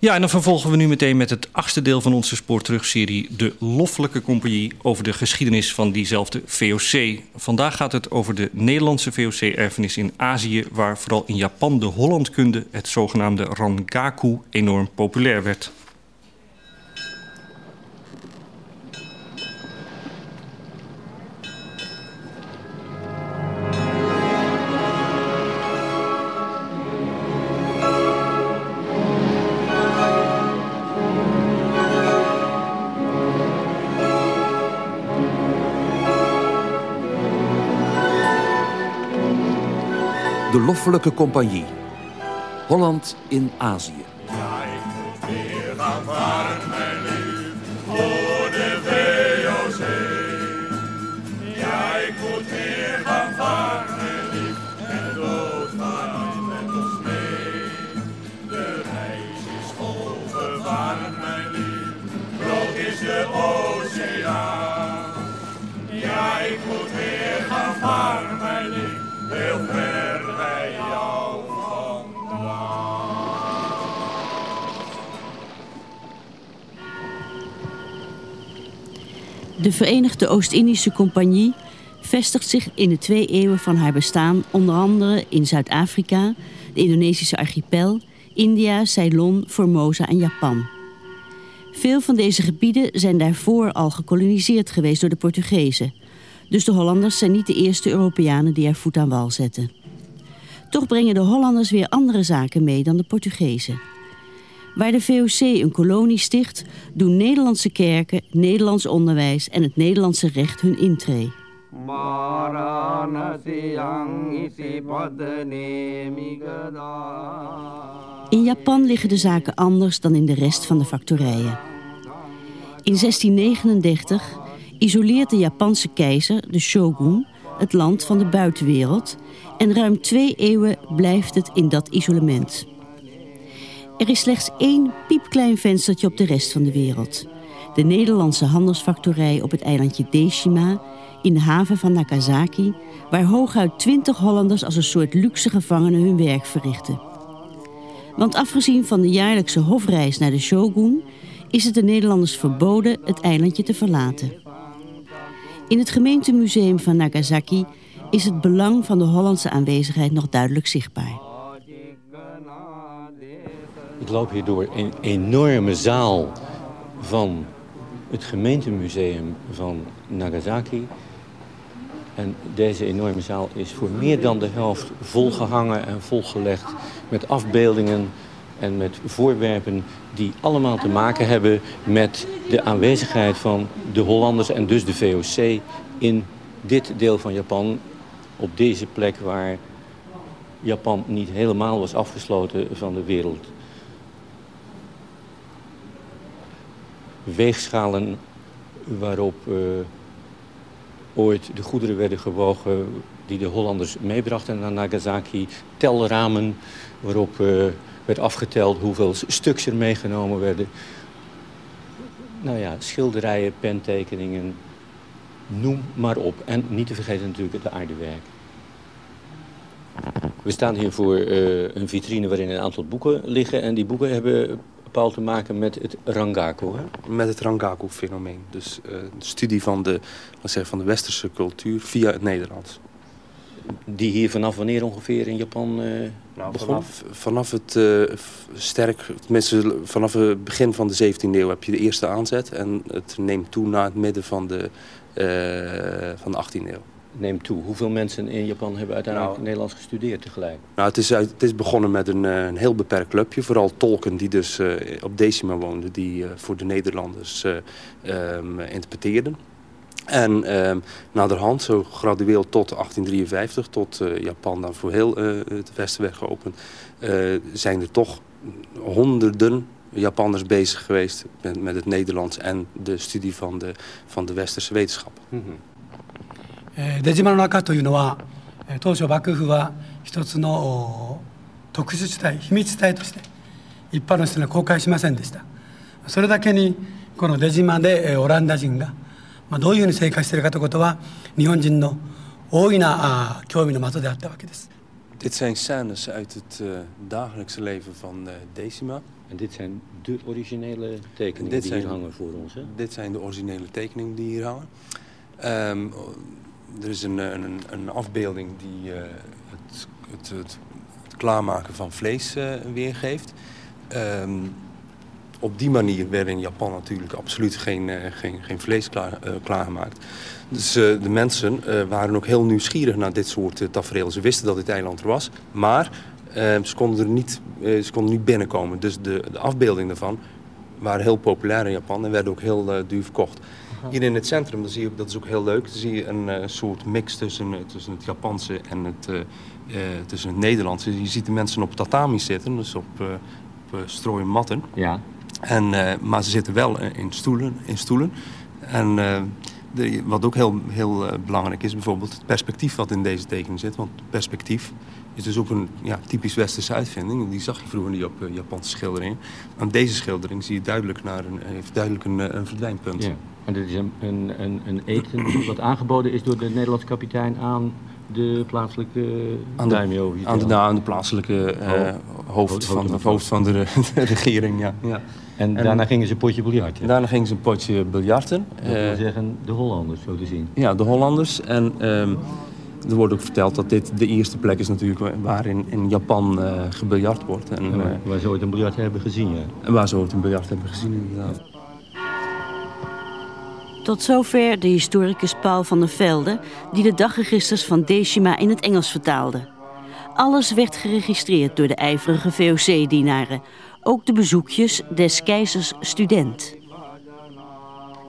Ja, en dan vervolgen we nu meteen met het achtste deel van onze spoorterugserie... De Loffelijke Compagnie over de geschiedenis van diezelfde VOC. Vandaag gaat het over de Nederlandse VOC-erfenis in Azië... waar vooral in Japan de Hollandkunde, het zogenaamde Rangaku, enorm populair werd. Loffelijke Compagnie. Holland in Azië. De Verenigde Oost-Indische Compagnie vestigt zich in de twee eeuwen van haar bestaan onder andere in Zuid-Afrika, de Indonesische archipel, India, Ceylon, Formosa en Japan. Veel van deze gebieden zijn daarvoor al gekoloniseerd geweest door de Portugezen. Dus de Hollanders zijn niet de eerste Europeanen die er voet aan wal zetten. Toch brengen de Hollanders weer andere zaken mee dan de Portugezen. Waar de VOC een kolonie sticht, doen Nederlandse kerken, Nederlands onderwijs en het Nederlandse recht hun intree. In Japan liggen de zaken anders dan in de rest van de factorijen. In 1639 isoleert de Japanse keizer, de shogun, het land van de buitenwereld en ruim twee eeuwen blijft het in dat isolement. Er is slechts één piepklein venstertje op de rest van de wereld. De Nederlandse handelsfactorij op het eilandje Deshima in de haven van Nagasaki, waar hooguit twintig Hollanders als een soort luxe gevangenen hun werk verrichten. Want afgezien van de jaarlijkse hofreis naar de shogun is het de Nederlanders verboden het eilandje te verlaten. In het gemeentemuseum van Nagasaki is het belang van de Hollandse aanwezigheid nog duidelijk zichtbaar. Ik loop hier door een enorme zaal van het gemeentemuseum van Nagasaki. En deze enorme zaal is voor meer dan de helft volgehangen en volgelegd met afbeeldingen en met voorwerpen die allemaal te maken hebben met de aanwezigheid van de Hollanders en dus de VOC in dit deel van Japan, op deze plek waar Japan niet helemaal was afgesloten van de wereld. Weegschalen waarop uh, ooit de goederen werden gewogen die de Hollanders meebrachten naar Nagasaki. Telramen waarop uh, werd afgeteld hoeveel stuks er meegenomen werden. Nou ja, schilderijen, pentekeningen, noem maar op. En niet te vergeten natuurlijk het aardewerk. We staan hier voor uh, een vitrine waarin een aantal boeken liggen. En die boeken hebben bepaald te maken met het Rangaku. Hè? Met het Rangaku-fenomeen. Dus uh, de studie van de, zeggen, van de westerse cultuur via het Nederlands. Die hier vanaf wanneer ongeveer in Japan uh, nou, begon? Vanaf, vanaf het uh, sterk, tenminste vanaf het begin van de 17e eeuw heb je de eerste aanzet. En het neemt toe naar het midden van de, van de 18e eeuw neemt toe. Hoeveel mensen in Japan hebben uiteindelijk nou, Nederlands gestudeerd tegelijk? Nou, het, is, het is begonnen met een, een heel beperkt clubje. Vooral tolken die dus uh, op Decima woonden. Die uh, voor de Nederlanders uh, um, interpreteerden. En um, naderhand, zo gradueel tot 1853, tot Japan dan voor heel het westen werd geopend... zijn er toch honderden Japanners bezig geweest met, met, het Nederlands... en de studie van de, van de westerse wetenschappen. Mm -hmm. えー、出島の中というのは当初幕府は一つの特殊地帯秘密地帯として一般の人には公開しませんでしたそれだけにこの出島でオランダ人が、まあ、どういうふうに生活しているかということは日本人の大いな興味の的であったわけです Dit zijn scènes uit het uh, dagelijkse leven van uh, Decima. En dit zijn de originele tekeningen Dit die zijn- hier hangen voor ons, hè? Dit zijn de originele tekeningen die hier hangen. Ehm, er is een, een, een afbeelding die eh, het, het, het, klaarmaken van vlees eh, weergeeft. Ehm, op die manier werd in Japan natuurlijk absoluut geen, eh, geen, geen vlees klaar, eh, klaargemaakt. Dus eh, de mensen eh, waren ook heel nieuwsgierig naar dit soort tafereel. Ze wisten dat dit eiland er was, maar eh, ze, konden er niet, eh, ze konden niet binnenkomen. Dus de, de afbeeldingen daarvan waren heel populair in Japan en werden ook heel eh, duur verkocht. Hier in het centrum, dan zie je, dat is ook heel leuk, dan zie je een eh, soort mix tussen, eh, tussen het Japanse en het, eh, tussen het Nederlandse. Je ziet de mensen op tatami zitten, dus op, op strooien matten. Ja. En, maar ze zitten wel in stoelen. In stoelen. En de, wat ook heel, heel belangrijk is, bijvoorbeeld het perspectief wat in deze tekening zit. Want perspectief is dus ook een ja, typisch westerse uitvinding. Die zag je vroeger niet op Japanse schilderingen. Aan deze schildering zie je duidelijk naar een, heeft duidelijk een, eh, een verdwijnpunt. ja. En dit is een, een, een, eten wat aangeboden is door de Nederlandse kapitein aan de plaatselijke Aan de- daimyo. Aan de, nou, aan de plaatselijke eh, Oh. hoofd, Hoofd- van, hoofd van de, de regering. Ja. Ja. En, en- daarna gingen ze een potje biljart. hè? Daarna gingen ze een potje biljarten. Dat wil Eh, zeggen de Hollanders, zo te zien. Ja, de Hollanders. En ehm, er wordt ook verteld dat dit de eerste plek is natuurlijk wa- waar in, in Japan eh gebiljart wordt. En, Ja, eh, waar, ze ooit een biljart hebben gezien, ja. en waar ze ooit een biljart hebben gezien inderdaad. Tot zover de historicus Paul van der Velde, die de dagregisters van Decima in het Engels vertaalde. Alles werd geregistreerd door de ijverige VOC-dienaren, ook de bezoekjes des keizers student.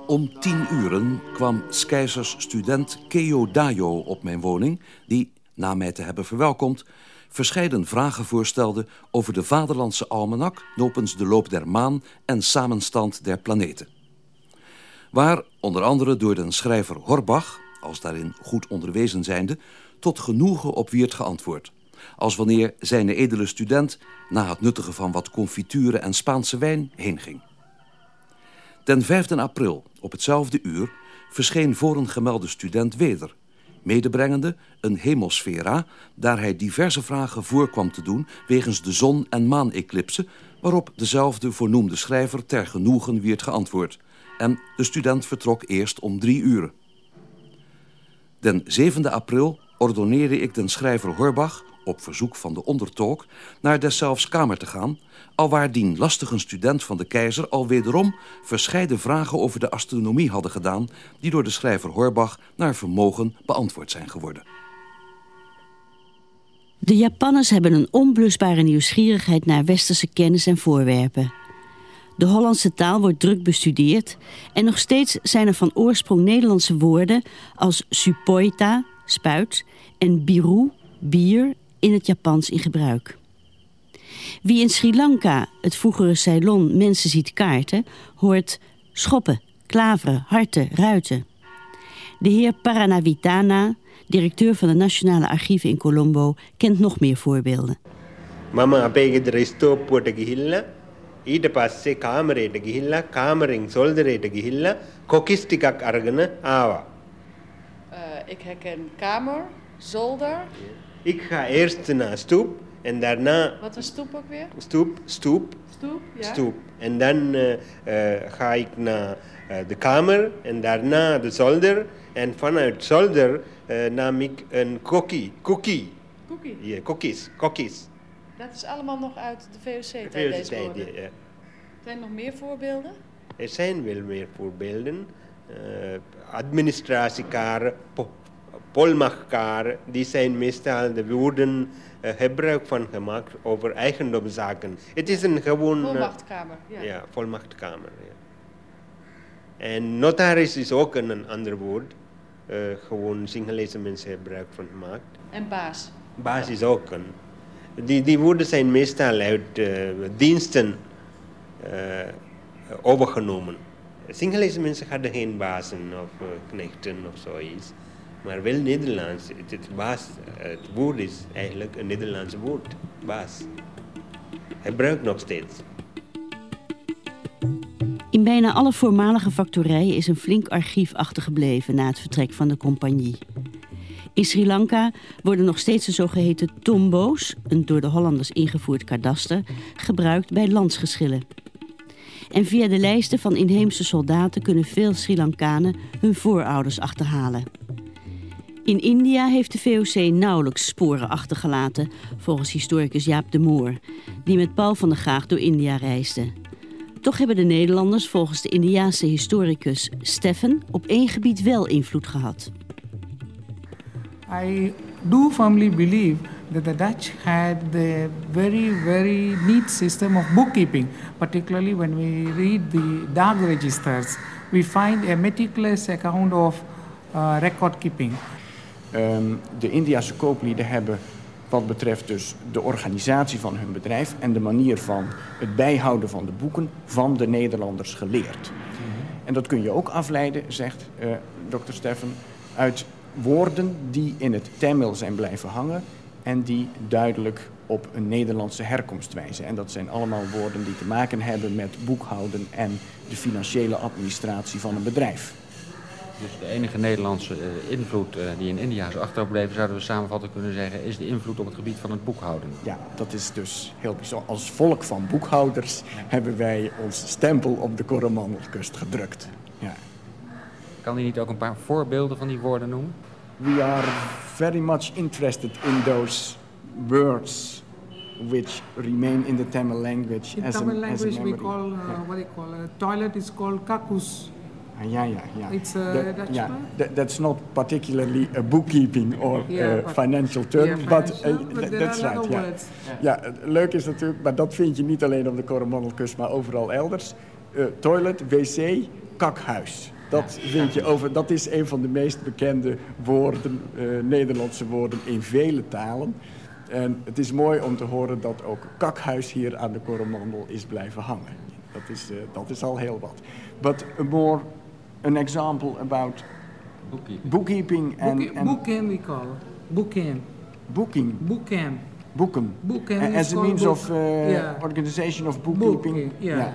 Om tien uren kwam 's keizers student Keo Dayo op mijn woning... die, na mij te hebben verwelkomd, verscheiden vragen voorstelde... over de vaderlandse almanak, nopens de loop der maan... en samenstand der planeten. Waar, onder andere door den schrijver Horbach... als daarin goed onderwezen zijnde... tot genoegen op wierd geantwoord. Als wanneer zijn edele student... na het nuttigen van wat confituren en Spaanse wijn heenging. Den 5 april, op hetzelfde uur, verscheen vorengemelde student weder, medebrengende een hemelsfera, daar hij diverse vragen voor kwam te doen wegens de zon- en maaneclipse, waarop dezelfde voornoemde schrijver ter genoegen wierd geantwoord. En de student vertrok eerst om drie uren. Den 7 april ordoneerde ik den schrijver Horbach, op verzoek van de ondertolk, naar deszelfs kamer te gaan, alwaar dien lastige student van de keizer al wederom verscheiden vragen over de astronomie hadden gedaan, die door de schrijver Horbach naar vermogen beantwoord zijn geworden. De Japanners hebben een onblusbare nieuwsgierigheid naar westerse kennis en voorwerpen. De Hollandse taal wordt druk bestudeerd en nog steeds zijn er van oorsprong Nederlandse woorden als supoita, spuit, en biru, bier, in het Japans in gebruik. Wie in Sri Lanka, het vroegere Ceylon, mensen ziet kaarten, hoort schoppen, klaveren, harten, ruiten. De heer Paranavitana, directeur van de Nationale Archieven in Colombo, kent nog meer voorbeelden. මම අපේ ගෙදර ස්තෝප්පුවට ගිහිල්ලා ඊට පස්සේ කාමරයට ගිහිල්ලා කාමරෙන් සොල්දරයට ගිහිල්ලා කොකිස් ටිකක් අරගෙන ආවා. Ik herken kamer, zolder. Ik ga eerst naar stoep en daarna Wat een stoep ook weer? stoep, stoep, Stoep, ja. stoep. En dan eh, eh, ga ik naar eh, de kamer en daarna de zolder. En vanuit zolder nam ik een cookie, cookie. Cookie. Ja, cookies, cookies. Dat is allemaal nog uit de VOC-tijd, deze woorden. ja, ja. Zijn er nog meer voorbeelden? Er zijn wel meer voorbeelden. Uh, administratiekaren, po polmachtkaren, die zijn meestal de woorden uh, gebruik van gemaakt over eigendomszaken. Het is een gewoon... uh, Volmachtkamer, ja. ja, volmachtkamer. Ja. En notaris is ook een, een ander woord. Uh, gewoon Singalese mensen gebruik van gemaakt. En baas. Baas is ook een. Die, die woorden zijn meestal uit uh, diensten overgenomen. Singalese mensen hadden geen bazen of knechten of zoiets. Maar wel Nederlands. Het, het, woord is eigenlijk een Nederlands woord. Baas. Gebruikt nog steeds. In bijna alle voormalige factorijen is een flink archief achtergebleven na het vertrek van de compagnie. In Sri Lanka worden nog steeds de zogeheten tombo's, een door de Hollanders ingevoerd kadaster, gebruikt bij landsgeschillen. En via de lijsten van inheemse soldaten kunnen veel Sri Lankanen hun voorouders achterhalen. In India heeft de VOC nauwelijks sporen achtergelaten, volgens historicus Jaap de Moor, die met Paul van der Gaag door India reisde. Toch hebben de Nederlanders volgens de Indiaanse historicus Steffen op één gebied wel invloed gehad. I do firmly believe that the Dutch had the very, very neat system of bookkeeping, particularly when we read the dark registers. We find a meticulous account of uh, record keeping. Um, de Indiase kooplieden hebben wat betreft dus de organisatie van hun bedrijf en de manier van het bijhouden van de boeken van de Nederlanders geleerd. En dat kun je ook afleiden, zegt uh, dokter Steffen, uit woorden die in het Tamil zijn blijven hangen en die duidelijk op een Nederlandse herkomst wijzen. En dat zijn allemaal woorden die te maken hebben met boekhouden en de financiële administratie van een bedrijf. Dus de enige Nederlandse uh, invloed uh, die in India is achterbleven, zouden we samenvatten kunnen zeggen, is de invloed op het gebied van het boekhouden. Ja, dat is dus heel bijzonder. Als volk van boekhouders hebben wij ons stempel op de Coromandelkust gedrukt. Ja. Kan u niet ook een paar voorbeelden van die woorden noemen? We are very much interested in those words which remain in the Tamil language. In as Tamil a, language as a we call, uh, Yeah. what do you call, a toilet is called kakus. Yeah, yeah, yeah. It's a That- Dutch yeah, word? that- that's not particularly a bookkeeping or Yeah, a but- financial term, Yeah, but, financial, uh, but th- there that's are right. other Ja. ja, leuk is natuurlijk, maar dat vind je niet alleen op de Coromandelkust, maar overal elders. Eh, toilet, wc, kakhuis. Dat vind je over. Dat is een van de meest bekende woorden, eh, Nederlandse woorden in vele talen. En het is mooi om te horen dat ook kakhuis hier aan de Coromandel is blijven hangen. Dat is, eh, dat is al heel wat. But a more an example about Boekkeeping. bookkeeping and, Book, and we call. Booking, Bookend. boeken. Bookend A- is As a means book. of uh, Yeah. organization of bookkeeping. Book, ja. ja.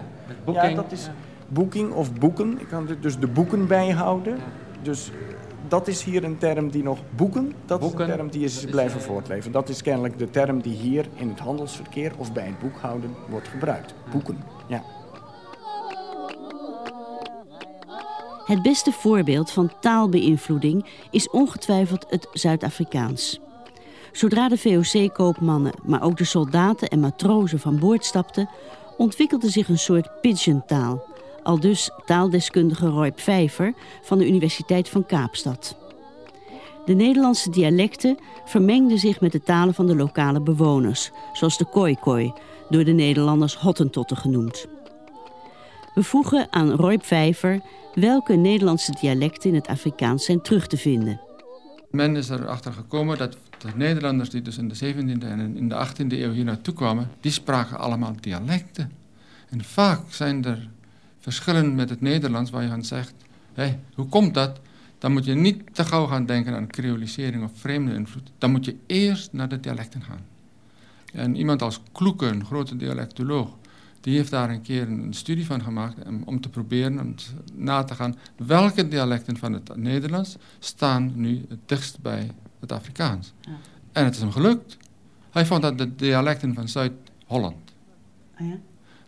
Ja, dat is boeking of boeken. Ik kan er dus de boeken bijhouden. Dus dat is hier een term die nog boeken, dat is Boeken, een term die is dat is, blijven eh, voortleven. Dat is kennelijk de term die hier in het handelsverkeer of bij het boekhouden wordt gebruikt. Boeken, ja. Het beste voorbeeld van taalbeïnvloeding is ongetwijfeld het Zuid-Afrikaans. Zodra de VOC-koopmannen, maar ook de soldaten en matrozen van boord stapten, ontwikkelde zich een soort pidgintaal. Aldus taaldeskundige Roy Pfeiffer van de Universiteit van Kaapstad. De Nederlandse dialecten vermengden zich met de talen van de lokale bewoners, zoals de Khoikhoi, door de Nederlanders Hottentotten genoemd. We vroegen aan Roy Pfeiffer welke Nederlandse dialecten in het Afrikaans zijn terug te vinden. Men is erachter gekomen dat de Nederlanders die dus in de 17e en in de 18e eeuw hier naartoe kwamen, die spraken allemaal dialecten. En vaak zijn er verschillen met het Nederlands waar je aan zegt, hé, hoe komt dat? Dan moet je niet te gauw gaan denken aan creolisering of vreemde invloed. Dan moet je eerst naar de dialecten gaan. En iemand als Kloeke, een grote dialectoloog, die heeft daar een keer een studie van gemaakt om, te proberen om na te gaan welke dialecten van het Nederlands staan nu het dichtst bij het Afrikaans. Ja. En het is hem gelukt. Hij vond dat de dialecten van Zuid-Holland, Oh ja?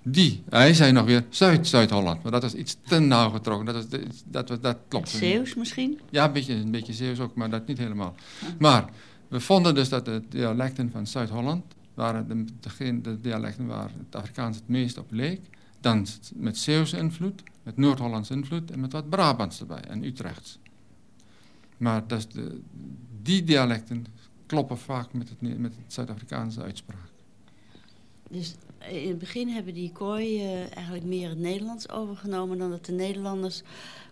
die, hij zei nog weer Zuid-Zuid-Holland, maar dat is iets te nauw getrokken. Dat, is, dat, dat, dat, klopt. niet. Zeeuws misschien? Ja, een beetje, een beetje Zeeuws ook, maar dat niet helemaal. Maar we vonden dus dat de dialecten van Zuid-Holland waren de, degene, de dialecten waar het Afrikaans het meest op leek. Dan met Zeeuwse invloed, met Noord-Hollandse invloed en met wat Brabants erbij en Utrechts. Maar de, die dialecten kloppen vaak met het, met het Zuid-Afrikaanse uitspraak. Dus eh, in het begin hebben die kooi eh, eigenlijk meer het Nederlands overgenomen dan dat de Nederlanders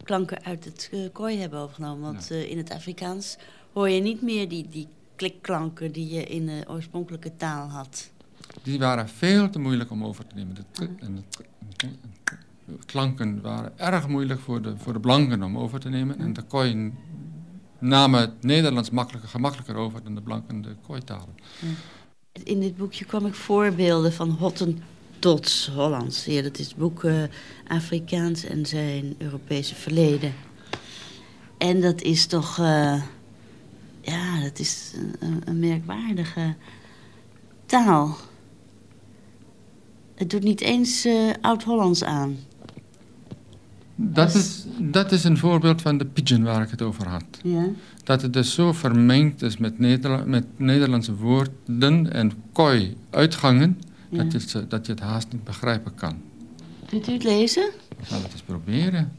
klanken uit het eh, kooi hebben overgenomen. Want in het Afrikaans hoor je niet meer die, die klikklanken die je in de oorspronkelijke taal had. Die waren veel te moeilijk om over te nemen. De, t- en de t- de klanken waren erg moeilijk voor de, voor de blanken om over te nemen. En de kooi namen het Nederlands makkelijker, gemakkelijker over dan de blanken de kooitalen. In dit boekje kwam ik voorbeelden van Hottentots Hollands. Ja, dat is het boek eh, Afrikaans en zijn Europese verleden. En dat is toch... eh, dat is een, een merkwaardige taal. Het doet niet eens uh, Oud-Hollands aan. Dat is, dat is een voorbeeld van de pidgin waar ik het over had. Ja. Dat het dus zo vermengd is met, Nederla met Nederlandse woorden en kooi uitgangen... Ja. Dat, je, dat je het haast niet begrijpen kan. Kunt u het lezen? Ik zal het eens proberen.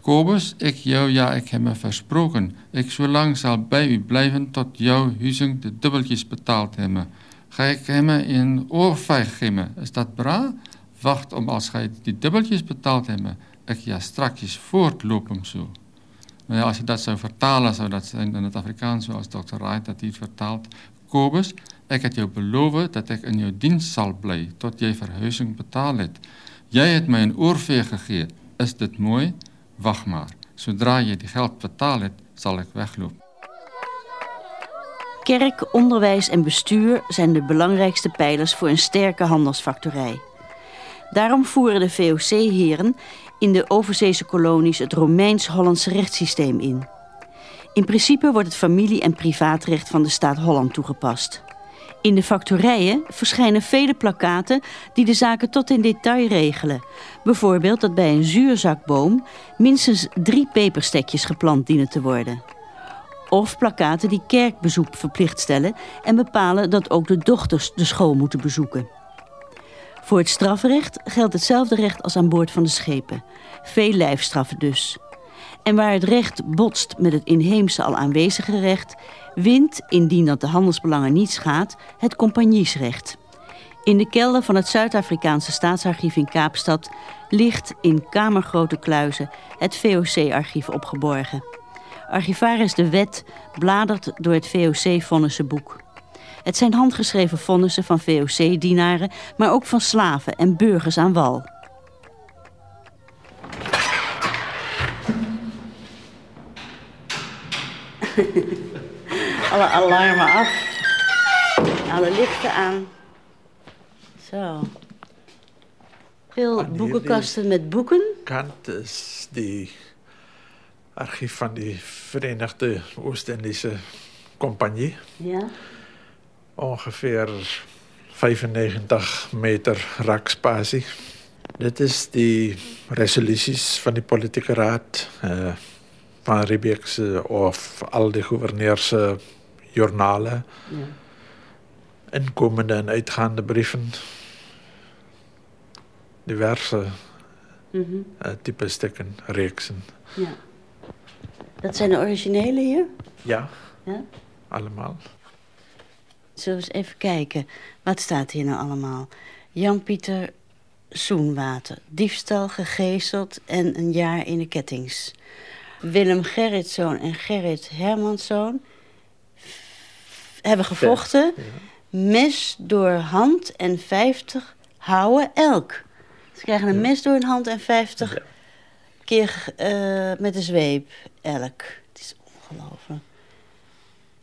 Kobus, ik jou, ja, ik heb me versproken. Ik zo lang zal bij u blijven tot jouw huizing de dubbeltjes betaald hebben. Ga ik hem een oorvijg geven, is dat bra? Wacht om als gij die dubbeltjes betaald hebben, ik ja strakjes voortlopen zo. Maar ja, als je dat zou vertalen, zou dat zijn in het Afrikaans, zoals Dr. Wright dat hier vertaalt. Kobus, ik heb jou beloven dat ik in jouw dienst zal blijven, tot jij verhuizing betaald hebt. Jij hebt mij een oorveeg gegeven. Is dit mooi? Wacht maar. Zodra je die geld betaald hebt, zal ik weglopen. Kerk, onderwijs en bestuur zijn de belangrijkste pijlers voor een sterke handelsfactorij. Daarom voeren de VOC-heren in de overzeese kolonies het Romeins-Hollandse rechtssysteem in. In principe wordt het familie- en privaatrecht van de staat Holland toegepast. In de factorijen verschijnen vele plakkaten die de zaken tot in detail regelen. Bijvoorbeeld dat bij een zuurzakboom minstens drie peperstekjes geplant dienen te worden. Of plakkaten die kerkbezoek verplicht stellen en bepalen dat ook de dochters de school moeten bezoeken. Voor het strafrecht geldt hetzelfde recht als aan boord van de schepen. Veel lijfstraffen dus. En waar het recht botst met het inheemse al aanwezige recht, wint, indien dat de handelsbelangen niet schaadt, het compagniesrecht. In de kelder van het Zuid-Afrikaanse staatsarchief in Kaapstad ligt in kamergrote kluizen het VOC-archief opgeborgen. Archivaris De Wet bladert door het VOC-vonnissenboek. Het zijn handgeschreven vonnissen van VOC-dienaren, maar ook van slaven en burgers aan wal. Alle alarmen af. Alle lichten aan. Zo. Veel boekenkasten met boeken. Kant is die archief van die Verenigde Oost-Indische Compagnie. Ja. Ongeveer 95 meter rakspatie. Dit is die resoluties van die politieke raad. Uh, van Riebeek's of al die gouverneurs journalen. Ja. Inkomende en uitgaande brieven. Diverse Mm -hmm. uh, type stukken, reeksen. Ja. Dat zijn de originele hier? Ja, ja? allemaal. Zullen we eens even kijken. Wat staat hier nou allemaal? Jan-Pieter Soenwater. Diefstal, gegezeld en een jaar in de kettings. Willem Gerritszoon en Gerrit Hermanszoon hebben gevochten. Ja. Mes door hand en 50 houden elk. Ze krijgen een mes door hun hand en 50 ja. keer uh, met een zweep elk. Het is ongelooflijk.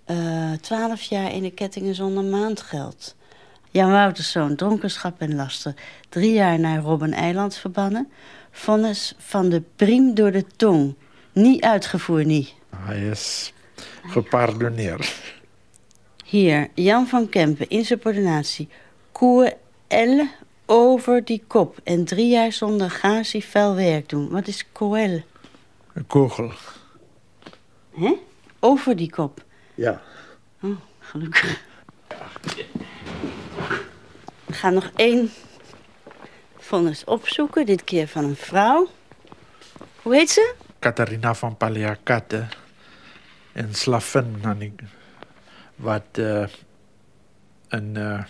Uh, 12 jaar in de kettingen zonder maandgeld. Jan Wouterszoon, dronkenschap en laster. Drie jaar naar Robben-eiland verbannen. Vonnis van de priem door de tong. Niet uitgevoerd, niet. Hij is gepardonneerd. Hier, Jan van Kempen, insubordinatie. Koer L over die kop. En drie jaar zonder gazie vuil werk doen. Wat is koel? Een kogel. Hè? Over die kop? Ja. Oh, gelukkig. We gaan nog één vonnis opzoeken. Dit keer van een vrouw. Hoe heet ze? Catharina van Paliacate. Een slavin wat uh, in uh,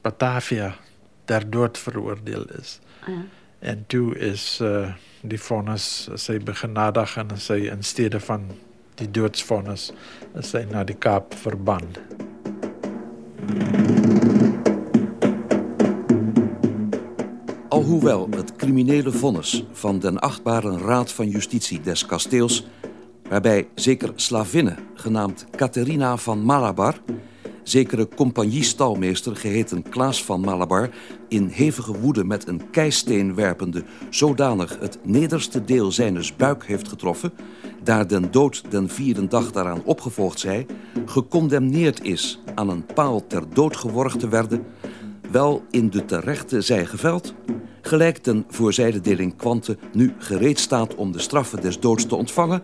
Batavia ter dood veroordeeld is. Ja. En toen is uh, die vonnis, zij begenadigd en zij in stede van die doodsvonnis, is zij naar die Kaap verbannen. Alhoewel het criminele vonnis van den achtbare Raad van Justitie des Kasteels, waarbij zeker slavinnen genaamd Catharina van Malabar zekere compagniestalmeester geheten Klaas van Malabar in hevige woede met een keisteen werpende zodanig het nederste deel zijnes buik heeft getroffen, daar den dood den vierde dag daaraan opgevolgd zij, gecondemneerd is aan een paal ter dood geworgd te werden, wel in de terechte zij geveld, gelijk ten voorzijde delinquante nu gereed staat om de straffen des doods te ontvangen,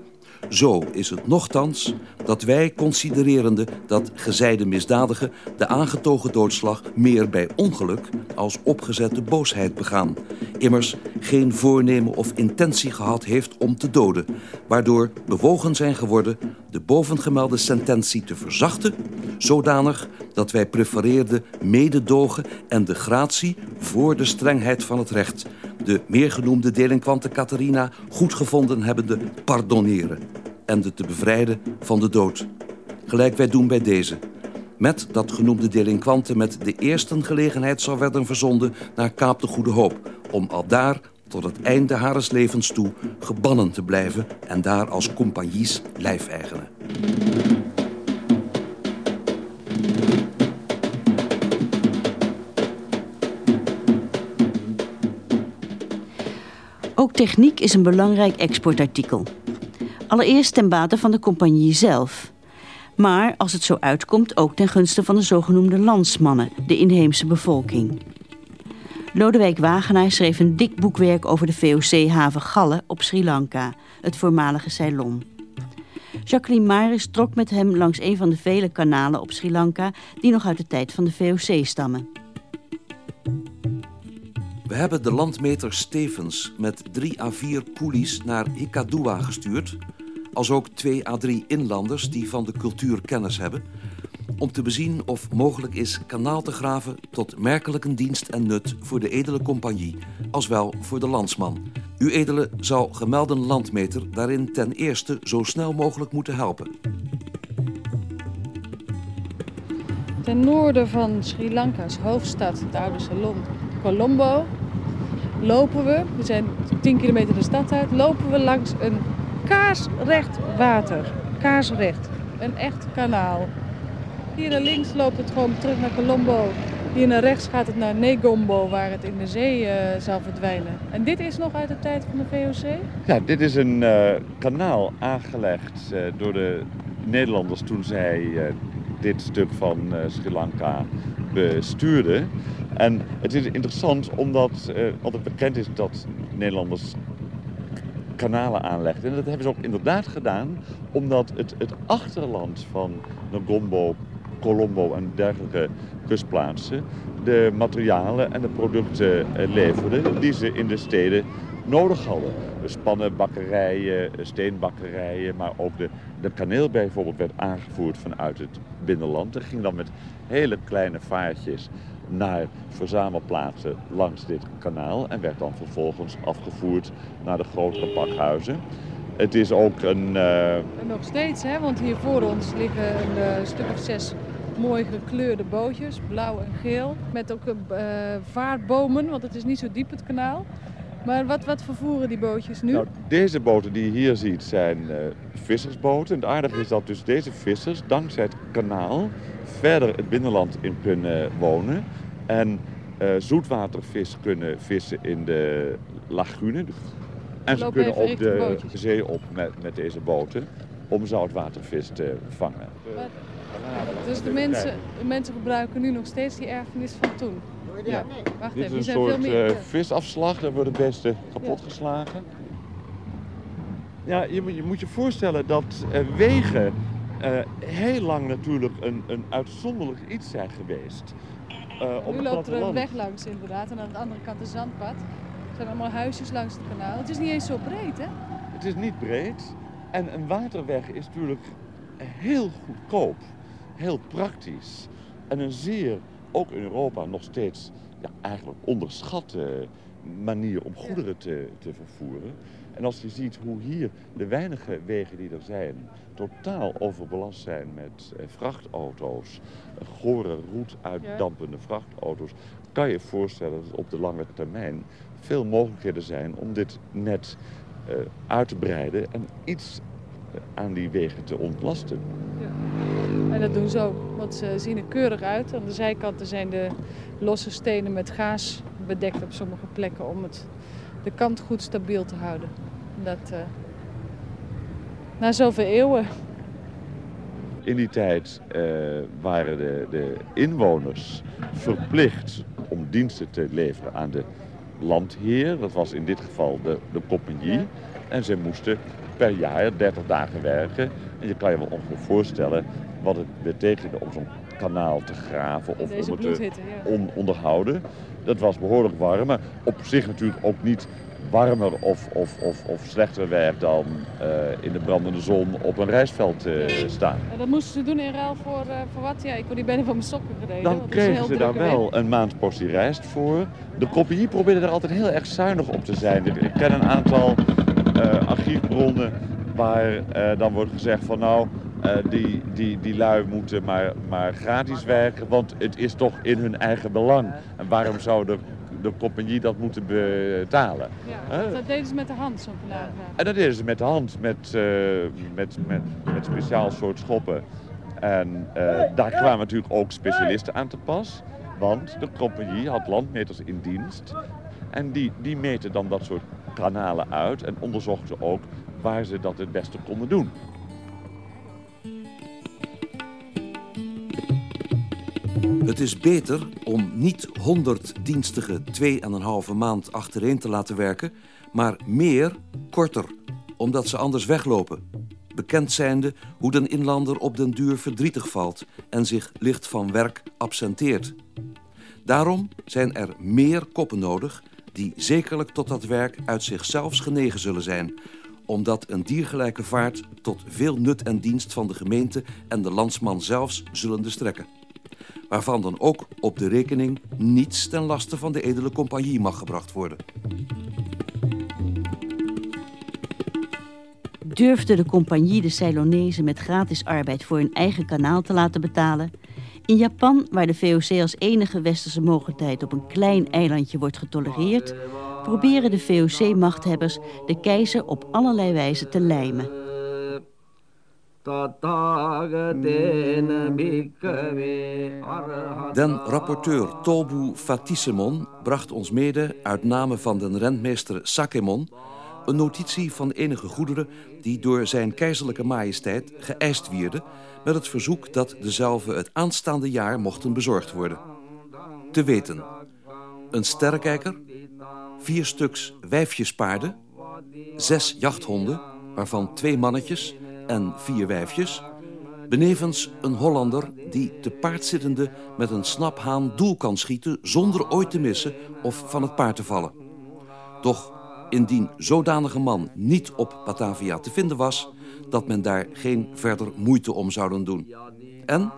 zo is het nochtans dat wij considererende dat gezijde misdadigen de aangetogen doodslag meer bij ongeluk als opgezette boosheid begaan. Immers geen voornemen of intentie gehad heeft om te doden, waardoor bewogen zijn geworden de bovengemelde sententie te verzachten, zodanig dat wij prefereerden mededogen en de gratie voor de strengheid van het recht, de meergenoemde delinquante Catharina goed gevonden hebbende pardonneren en de te bevrijden van de dood. Gelijk wij doen bij deze. Met dat genoemde delinquante met de eerste gelegenheid zal werden verzonden naar Kaap de Goede Hoop, om al daar tot het einde hares levens toe gebannen te blijven en daar als compagnies lijfeigenen. Ook techniek is een belangrijk exportartikel. Allereerst ten bate van de compagnie zelf. Maar als het zo uitkomt ook ten gunste van de zogenoemde landsmannen, de inheemse bevolking. Lodewijk Wagenaar schreef een dik boekwerk over de VOC-haven Galle op Sri Lanka, het voormalige Ceylon. Jacqueline Maris trok met hem langs een van de vele kanalen op Sri Lanka die nog uit de tijd van de VOC stammen. We hebben de landmeter Stevens met 3 à 4 koelies naar Hikkadoa gestuurd, als ook 2 à 3 inlanders die van de cultuur kennis hebben, om te bezien of mogelijk is kanaal te graven tot merkelijke dienst en nut voor de edele compagnie, als wel voor de landsman. U edele zou gemelden landmeter daarin ten eerste zo snel mogelijk moeten helpen. Ten noorden van Sri Lanka's hoofdstad, het oude Colombo, lopen we, we zijn 10 kilometer de stad uit, lopen we langs een kaarsrecht water. Kaarsrecht. Een echt kanaal. Hier naar links loopt het gewoon terug naar Colombo. Hier naar rechts gaat het naar Negombo, waar het in de zee uh, zal verdwijnen. En dit is nog uit de tijd van de VOC? Ja, dit is een uh, kanaal aangelegd uh, door de Nederlanders toen zij dit stuk van Sri Lanka bestuurden. En het is interessant omdat uh, altijd bekend is dat Nederlanders kanalen aanlegden. En dat hebben ze ook inderdaad gedaan omdat het, het achterland van Ngombo, Colombo en dergelijke kustplaatsen de materialen en de producten uh, leverden die ze in de steden nodig hadden. Dus pannenbakkerijen, steenbakkerijen, maar ook de, de kaneel bijvoorbeeld werd aangevoerd vanuit het binnenland. En ging dan met hele kleine vaartjes naar verzamelplaatsen langs dit kanaal en werd dan vervolgens afgevoerd naar de grotere pakhuizen. Het is ook een... Uh... Nog steeds, hè? want hier voor ons liggen een uh, stuk of zes mooi gekleurde bootjes, blauw en geel. Met ook uh, vaartbomen, want het is niet zo diep het kanaal. Maar wat, wat vervoeren die bootjes nu? Nou, deze boten die je hier ziet zijn vissersboten. En het aardige is dat dus deze vissers, dankzij het kanaal, verder het binnenland in kunnen wonen. En uh, zoetwatervis kunnen vissen in de lagune. En ze kunnen ook de zee op met, met deze boten om zoutwatervis te vangen. Dus de mensen, de mensen gebruiken nu nog steeds die erfenis van toen? Ja. Wacht Dit even, is een zijn soort veel meer... uh, visafslag, daar worden beesten kapot geslagen. Ja, je, moet- je moet je voorstellen dat eh, wegen eh, heel lang natuurlijk een, een uitzonderlijk iets zijn geweest. Eh, op Nu loopt er een weg langs inderdaad en aan de andere kant een zandpad. Er zijn allemaal huisjes langs het kanaal. Het is niet eens zo breed, hè? Het is niet breed. En een waterweg is natuurlijk heel goedkoop. Heel praktisch. En een zeer, ook in Europa, nog steeds ja, eigenlijk onderschatte manier om goederen te, te vervoeren. En als je ziet hoe hier de weinige wegen die er zijn totaal overbelast zijn met eh, vrachtauto's, gore, roet uitdampende vrachtauto's, kan je je voorstellen dat op de lange termijn veel mogelijkheden zijn om dit net eh, uit te breiden en iets eh, aan die wegen te ontlasten. En dat doen ze ook, want ze zien er keurig uit. Aan de zijkanten zijn de losse stenen met gaas bedekt op sommige plekken om het, de kant goed stabiel te houden. Dat, uh, na zoveel eeuwen. In die tijd uh, waren de, de inwoners verplicht om diensten te leveren aan de landheer. Dat was in dit geval de, de compagnie. Ja. En ze moesten per jaar 30 dagen werken. En je kan je wel ongeveer voorstellen wat het betekende om zo'n kanaal te graven of om het te on onderhouden. Dat was behoorlijk warm, maar op zich natuurlijk ook niet warmer of, of, of, of slechter werk dan uh, in de brandende zon op een rijstveld uh, staan. En dat moesten ze doen in ruil voor, uh, voor wat? Ja, ik word niet bijna van mijn sokken gereden. Dan kregen ze daar wel een maandportie rijst voor. De compagnie probeerde er altijd heel erg zuinig op te zijn. Ik ken een aantal archiefbronnen waar dan wordt gezegd van nou, die, die, die lui moeten maar, maar gratis werken, want het is toch in hun eigen belang. En waarom zou de, de compagnie dat moeten betalen? Ja, huh? dat deden ze met de hand, zo'n kanaal. En dat deden ze met de hand, met, uh, met, met, met speciaal soort schoppen. En uh, daar kwamen natuurlijk ook specialisten aan te pas. Want de compagnie had landmeters in dienst. En die, die meten dan dat soort kanalen uit en onderzochten ook waar ze dat het beste konden doen. Het is beter om niet 100 dienstige 2,5 maand achtereen te laten werken, maar meer korter, omdat ze anders weglopen. Bekend zijnde hoe den inlander op den duur verdrietig valt en zich licht van werk absenteert. Daarom zijn er meer koppen nodig die zekerlijk tot dat werk uit zichzelf genegen zullen zijn, omdat een diergelijke vaart tot veel nut en dienst van de gemeente en de landsman zelfs zullen strekken waarvan dan ook op de rekening niets ten laste van de edele compagnie mag gebracht worden. Durfde de compagnie de Ceylonezen met gratis arbeid voor hun eigen kanaal te laten betalen? In Japan, waar de VOC als enige westerse mogelijkheid op een klein eilandje wordt getolereerd, proberen de VOC-machthebbers de keizer op allerlei wijze te lijmen. Den rapporteur Tobu Fatisemon bracht ons mede uit name van den rentmeester Sakemon een notitie van enige goederen die door zijn keizerlijke majesteit geëist wierden met het verzoek dat dezelfde het aanstaande jaar mochten bezorgd worden. Te weten, een sterrenkijker, vier stuks wijfjespaarden, zes jachthonden, waarvan twee mannetjes en vier wijfjes. Benevens een Hollander die te paard zittende met een snaphaan doel kan schieten... zonder ooit te missen of van het paard te vallen. Doch indien zodanige man niet op Batavia te vinden was... dat men daar geen verder moeite om zouden doen. En,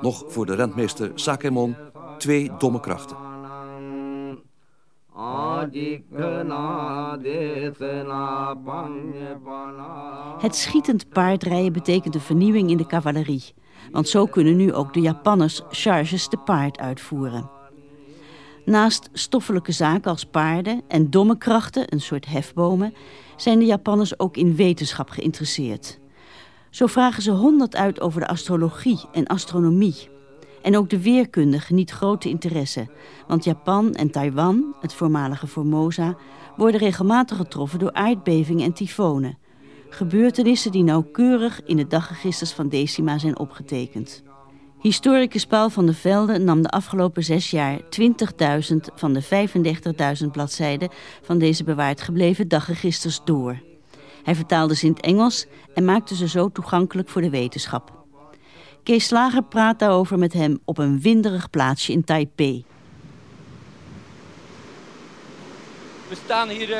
nog voor de rentmeester Sakemon, twee domme krachten. Het schietend paardrijden betekent een vernieuwing in de cavalerie. Want zo kunnen nu ook de Japanners charges te paard uitvoeren. Naast stoffelijke zaken als paarden en domme krachten, een soort hefbomen, zijn de Japanners ook in wetenschap geïnteresseerd. Zo vragen ze honderd uit over de astrologie en astronomie. En ook de weerkunde geniet grote interesse, want Japan en Taiwan, het voormalige Formosa, worden regelmatig getroffen door aardbevingen en tyfonen. Gebeurtenissen die nauwkeurig in de dagregisters van Decima zijn opgetekend. Historicus Paul van der Velde nam de afgelopen zes jaar 20.000 van de 35.000 bladzijden van deze bewaard gebleven dagregisters door. Hij vertaalde ze in het Engels en maakte ze zo toegankelijk voor de wetenschap. Kees Slager praat daarover met hem op een winderig plaatsje in Taipei. We staan hier, uh,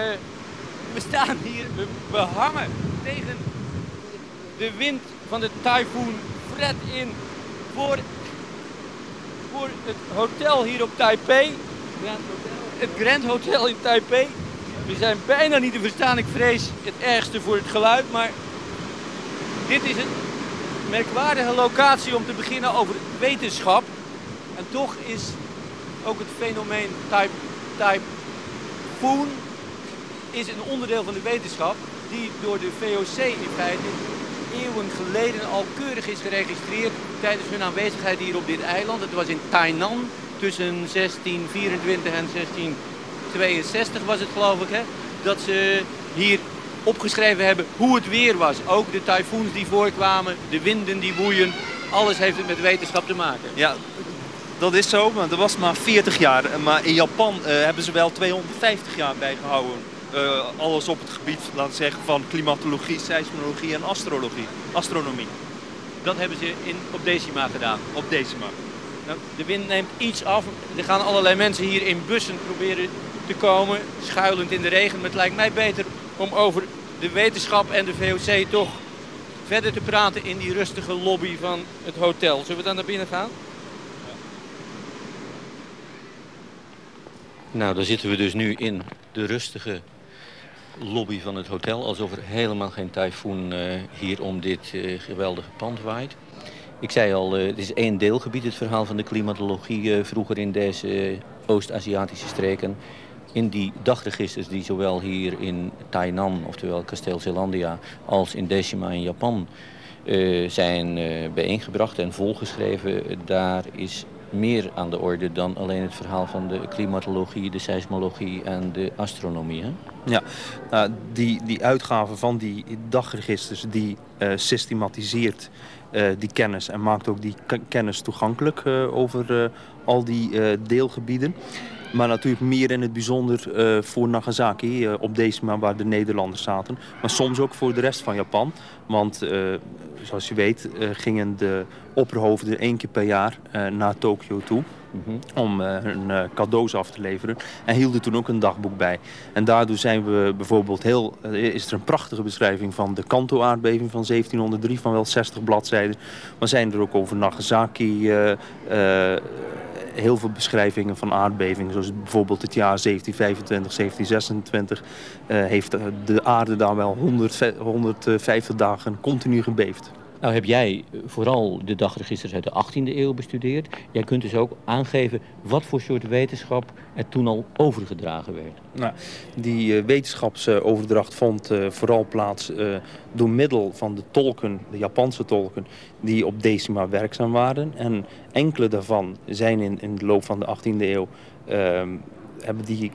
we staan hier, we, we hangen tegen de wind van de tyfoon Fred in voor, voor het hotel hier op Taipei. Grand Hotel. Het Grand Hotel in Taipei. We zijn bijna niet te verstaan. Ik vrees het ergste voor het geluid, maar dit is een merkwaardige locatie om te beginnen over wetenschap. En toch is ook het fenomeen type, typhoon is een onderdeel van de wetenschap die door de VOC in feite eeuwen geleden al keurig is geregistreerd tijdens hun aanwezigheid hier op dit eiland. Het was in Tainan tussen 1624 en 1662 was het geloof ik, hè, dat ze hier opgeschreven hebben hoe het weer was. Ook de tyfoons die voorkwamen, de winden die woeien, alles heeft het met wetenschap te maken. Ja, dat is zo, maar dat was maar 40 jaar. Maar in Japan uh, hebben ze wel 250 jaar bijgehouden. Uh, alles op het gebied, laten zeggen, van klimatologie, seismologie en astrologie, astronomie. Dat hebben ze in, op Decima gedaan? Op Decima. Nou, de wind neemt iets af. Er gaan allerlei mensen hier in bussen proberen te komen, schuilend in de regen. Maar het lijkt mij beter om over de wetenschap en de VOC toch verder te praten in die rustige lobby van het hotel. Zullen we dan naar binnen gaan? Nou, dan zitten we dus nu in de rustige lobby van het hotel. Alsof er helemaal geen tyfoon uh, hier om dit uh, geweldige pand waait. Ik zei al, uh, het is één deelgebied, het verhaal van de klimatologie vroeger in deze Oost-Aziatische streken. In die dagregisters die zowel hier in Tainan, oftewel kasteel Zeelandia, als in Decima in Japan zijn bijeengebracht en volgeschreven, daar is meer aan de orde dan alleen het verhaal van de klimatologie, de seismologie en de astronomie. Hè? Ja, uh, die, die uitgave van die dagregisters die uh, systematiseert uh, die kennis en maakt ook die kennis toegankelijk over al die deelgebieden. Maar natuurlijk meer in het bijzonder voor Nagasaki, op deze manier waar de Nederlanders zaten. Maar soms ook voor de rest van Japan. Want zoals je weet gingen de opperhoofden één keer per jaar naar Tokio toe. -hmm. Om hun cadeaus af te leveren. En hielden toen ook een dagboek bij. En daardoor zijn we bijvoorbeeld heel... is er een prachtige beschrijving van de Kanto-aardbeving van 1703 van wel 60 bladzijden. Maar zijn er ook over Nagasaki heel veel beschrijvingen van aardbevingen. Zoals bijvoorbeeld het jaar 1725, 1726 uh, heeft de aarde daar wel 100, 150 dagen continu gebeefd. Nou heb jij vooral de dagregisters uit de 18e eeuw bestudeerd. Jij kunt dus ook aangeven wat voor soort wetenschap er toen al overgedragen werd. Nou, die uh, wetenschapsoverdracht vond uh, vooral plaats door middel van de tolken, de Japanse tolken, die op Decima werkzaam waren. En enkele daarvan zijn in, in de loop van de 18e eeuw, ehm, hebben die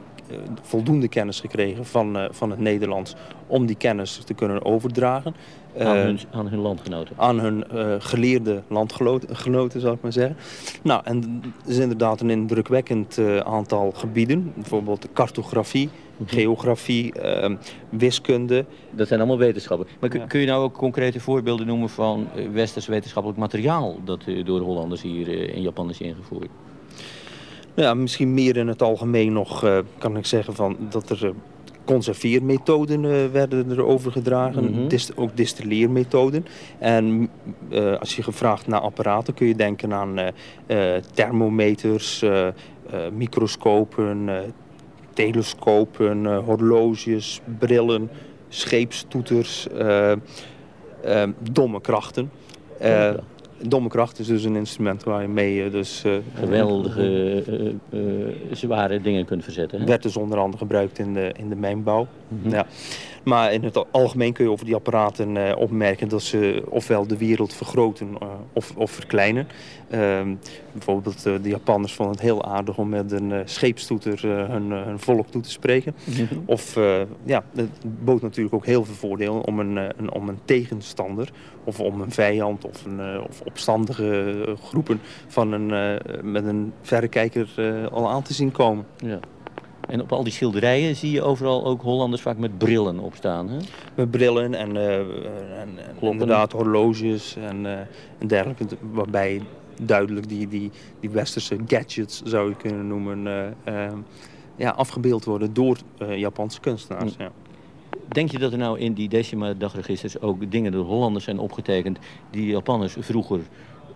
voldoende kennis gekregen van, van het Nederlands om die kennis te kunnen overdragen. Aan hun, aan hun landgenoten? Aan hun geleerde landgenoten, zal ik maar zeggen. Nou, en er is inderdaad een indrukwekkend aantal gebieden. Bijvoorbeeld cartografie, Mhm. geografie, uh, wiskunde. Dat zijn allemaal wetenschappen. Maar kun, kun je nou ook concrete voorbeelden noemen van westers wetenschappelijk materiaal... dat uh, door de Hollanders hier in Japan is ingevoerd? Ja, misschien meer in het algemeen nog kan ik zeggen van dat er conserveermethoden uh, werden er overgedragen, mm -hmm. Dist ook distilleermethoden. En uh, als je gevraagd naar apparaten kun je denken aan thermometers, microscopen, telescopen, horloges, brillen, scheepstoeters, domme krachten. Domme kracht is dus een instrument waar je mee dus... Uh, Geweldige, uh, uh, zware dingen kunt verzetten. Hè? Werd dus onder andere gebruikt in de, in de mijnbouw. Mhm. Mm -hmm. ja. Maar in het algemeen kun je over die apparaten opmerken dat ze ofwel de wereld vergroten of, of verkleinen. Ehm, bijvoorbeeld de Japanners vonden het heel aardig om met een scheepstoeter hun, hun volk toe te spreken. Mhm. Of ja, het bood natuurlijk ook heel veel voordelen om een, een, om een tegenstander of om een vijand of, een, of opstandige groepen van een, met een verrekijker al aan te zien komen. Ja. En op al die schilderijen zie je overal ook Hollanders vaak met brillen op staan. Hè? Met brillen en, uh, en, en inderdaad horloges en, en dergelijke. Waarbij duidelijk die, die, die westerse gadgets, zou je kunnen noemen, ja, afgebeeld worden door Japanse kunstenaars. Hm. Ja. Denk je dat er nou in die decima dagregisters ook dingen door Hollanders zijn opgetekend die Japanners vroeger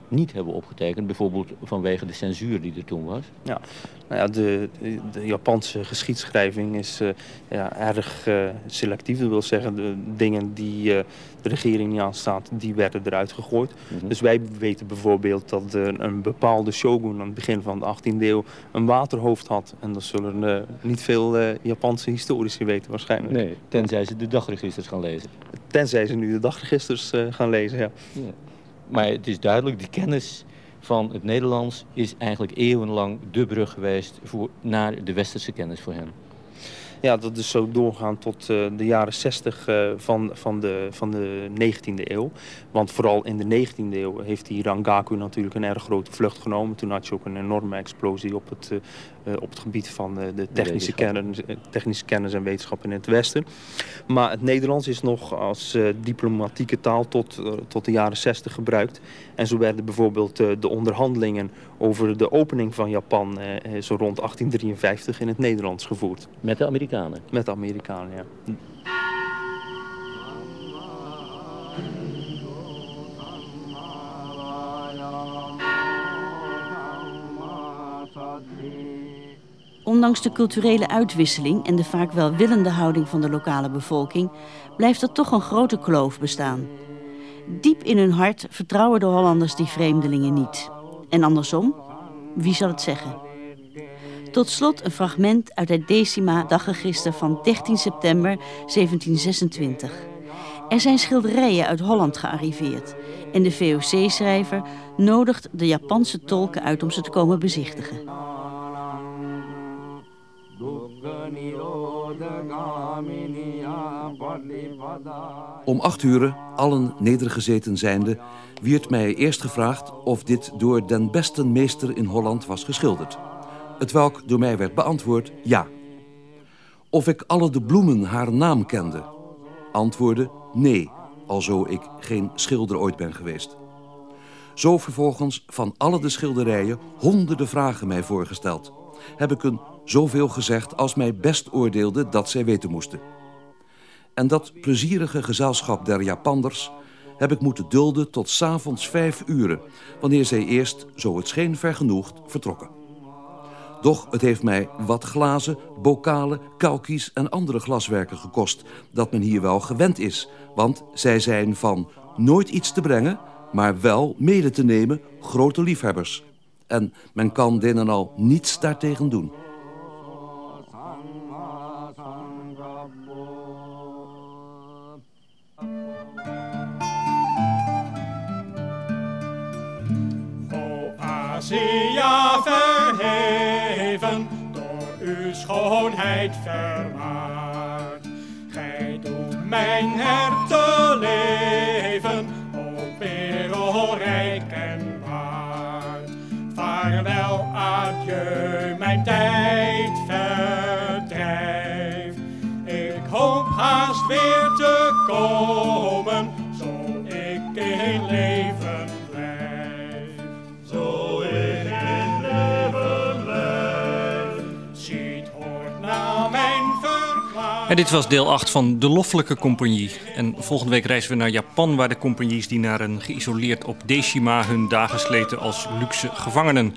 niet hebben opgetekend. Bijvoorbeeld vanwege de censuur die er toen was. Ja, nou ja, de, de Japanse geschiedschrijving is uh, ja, erg uh, selectief. Dat wil zeggen, de dingen die uh, de regering niet aanstaat, die werden eruit gegooid. Mm -hmm. Dus wij weten bijvoorbeeld dat een bepaalde shogun aan het begin van de 18e eeuw een waterhoofd had. En dat zullen niet veel Japanse historici weten waarschijnlijk. Nee, tenzij ze de dagregisters gaan lezen. Tenzij ze nu de dagregisters gaan lezen, ja. ja. Maar het is duidelijk, die kennis van het Nederlands is eigenlijk eeuwenlang de brug geweest voor, naar de westerse kennis voor hen. Ja, dat is zo doorgaan tot uh, de jaren 60 uh, van, van, de, van de 19e eeuw. Want vooral in de 19e eeuw heeft die Rangaku natuurlijk een erg grote vlucht genomen. Toen had je ook een enorme explosie op het, uh, op het gebied van de technische kennis, technische kennis en wetenschap in het Westen. Maar het Nederlands is nog als diplomatieke taal tot, tot de jaren 60 gebruikt. En zo werden bijvoorbeeld de onderhandelingen over de opening van Japan zo rond 1853 in het Nederlands gevoerd. Met de Amerikanen? Met de Amerikanen, ja. Ondanks de culturele uitwisseling en de vaak welwillende houding van de lokale bevolking blijft er toch een grote kloof bestaan. Diep in hun hart vertrouwen de Hollanders die vreemdelingen niet. En andersom, wie zal het zeggen? Tot slot een fragment uit het Decima dagregister van 13 september 1726. Er zijn schilderijen uit Holland gearriveerd en de VOC-schrijver nodigt de Japanse tolken uit om ze te komen bezichtigen. Om acht uur, allen nedergezeten zijnde, wierd mij eerst gevraagd of dit door den beste meester in Holland was geschilderd. Het welk door mij werd beantwoord ja. Of ik alle de bloemen haar naam kende. Antwoordde nee, alzo ik geen schilder ooit ben geweest. Zo vervolgens van alle de schilderijen honderden vragen mij voorgesteld. Heb ik een zoveel gezegd als mij best oordeelde dat zij weten moesten. En dat plezierige gezelschap der Japanders heb ik moeten dulden tot s'avonds vijf uren... wanneer zij eerst, zo het scheen vergenoegd, vertrokken. Doch het heeft mij wat glazen, bokalen, kalkies en andere glaswerken gekost... dat men hier wel gewend is, want zij zijn van nooit iets te brengen... maar wel mede te nemen grote liefhebbers. En men kan dit en al niets daartegen doen. Schoonheid vermaard. Gij doet mijn hart te leven, o wereldrijk en waard. Vaarwel, adieu, mijn tijdverdrijf. Ik hoop haast weer te komen, En dit was deel 8 van De Loffelijke Compagnie. En volgende week reizen we naar Japan, waar de compagnies die naar een geïsoleerd op Deshima hun dagen sleten als luxe gevangenen.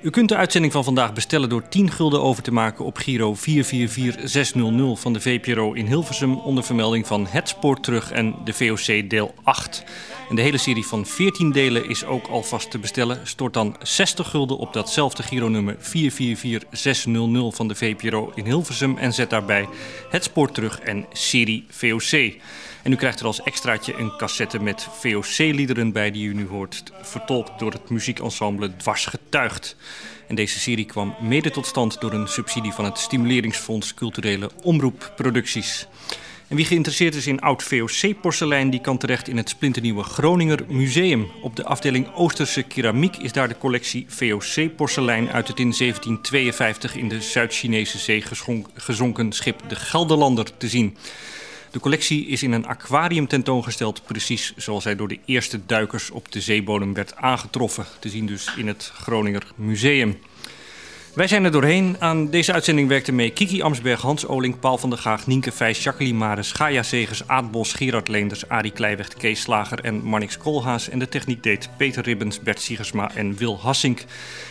U kunt de uitzending van vandaag bestellen door 10 gulden over te maken op Giro 444600 van de VPRO in Hilversum onder vermelding van Het Spoor Terug en de VOC deel 8. En de hele serie van 14 delen is ook alvast te bestellen. Stort dan 60 gulden op datzelfde Giro-nummer 444600 van de VPRO in Hilversum en zet daarbij Het Spoor Terug en serie VOC. En u krijgt er als extraatje een cassette met VOC-liederen bij die u nu hoort, vertolkt door het muziekensemble Dwars Getuigd. En deze serie kwam mede tot stand door een subsidie van het Stimuleringsfonds Culturele Omroepproducties. En wie geïnteresseerd is in oud VOC-porselein, die kan terecht in het splinternieuwe Groninger Museum. Op de afdeling Oosterse keramiek is daar de collectie VOC-porselein uit het in 1752 in de Zuid-Chinese zee gezonken schip de Gelderlander te zien. De collectie is in een aquarium tentoongesteld, precies zoals hij door de eerste duikers op de zeebodem werd aangetroffen. Te zien dus in het Groninger Museum. Wij zijn er doorheen. Aan deze uitzending werkten mee Kiki Amsberg, Hans Oling, Paul van der Gaag, Nienke Vijs, Jacqueline Maris, Gaia Segers, Aad Bos, Gerard Leenders, Arie Kleiweg, Kees Slager en Marnix Koolhaas. En de techniek deed Peter Ribbens, Bert Siegersma en Wil Hassink.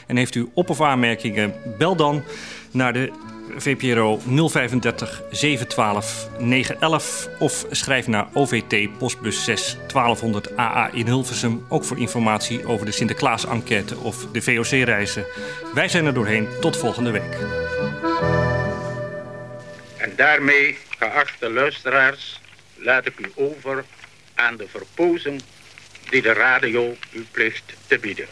En heeft u op- of aanmerkingen, bel dan naar de VPRO 035 712 911 of schrijf naar OVT postbus 6 1200 AA in Hilversum. Ook voor informatie over de Sinterklaas-enquête of de VOC-reizen. Wij zijn er doorheen. Tot volgende week. En daarmee, geachte luisteraars, laat ik u over aan de verpozing die de radio u plicht te bieden.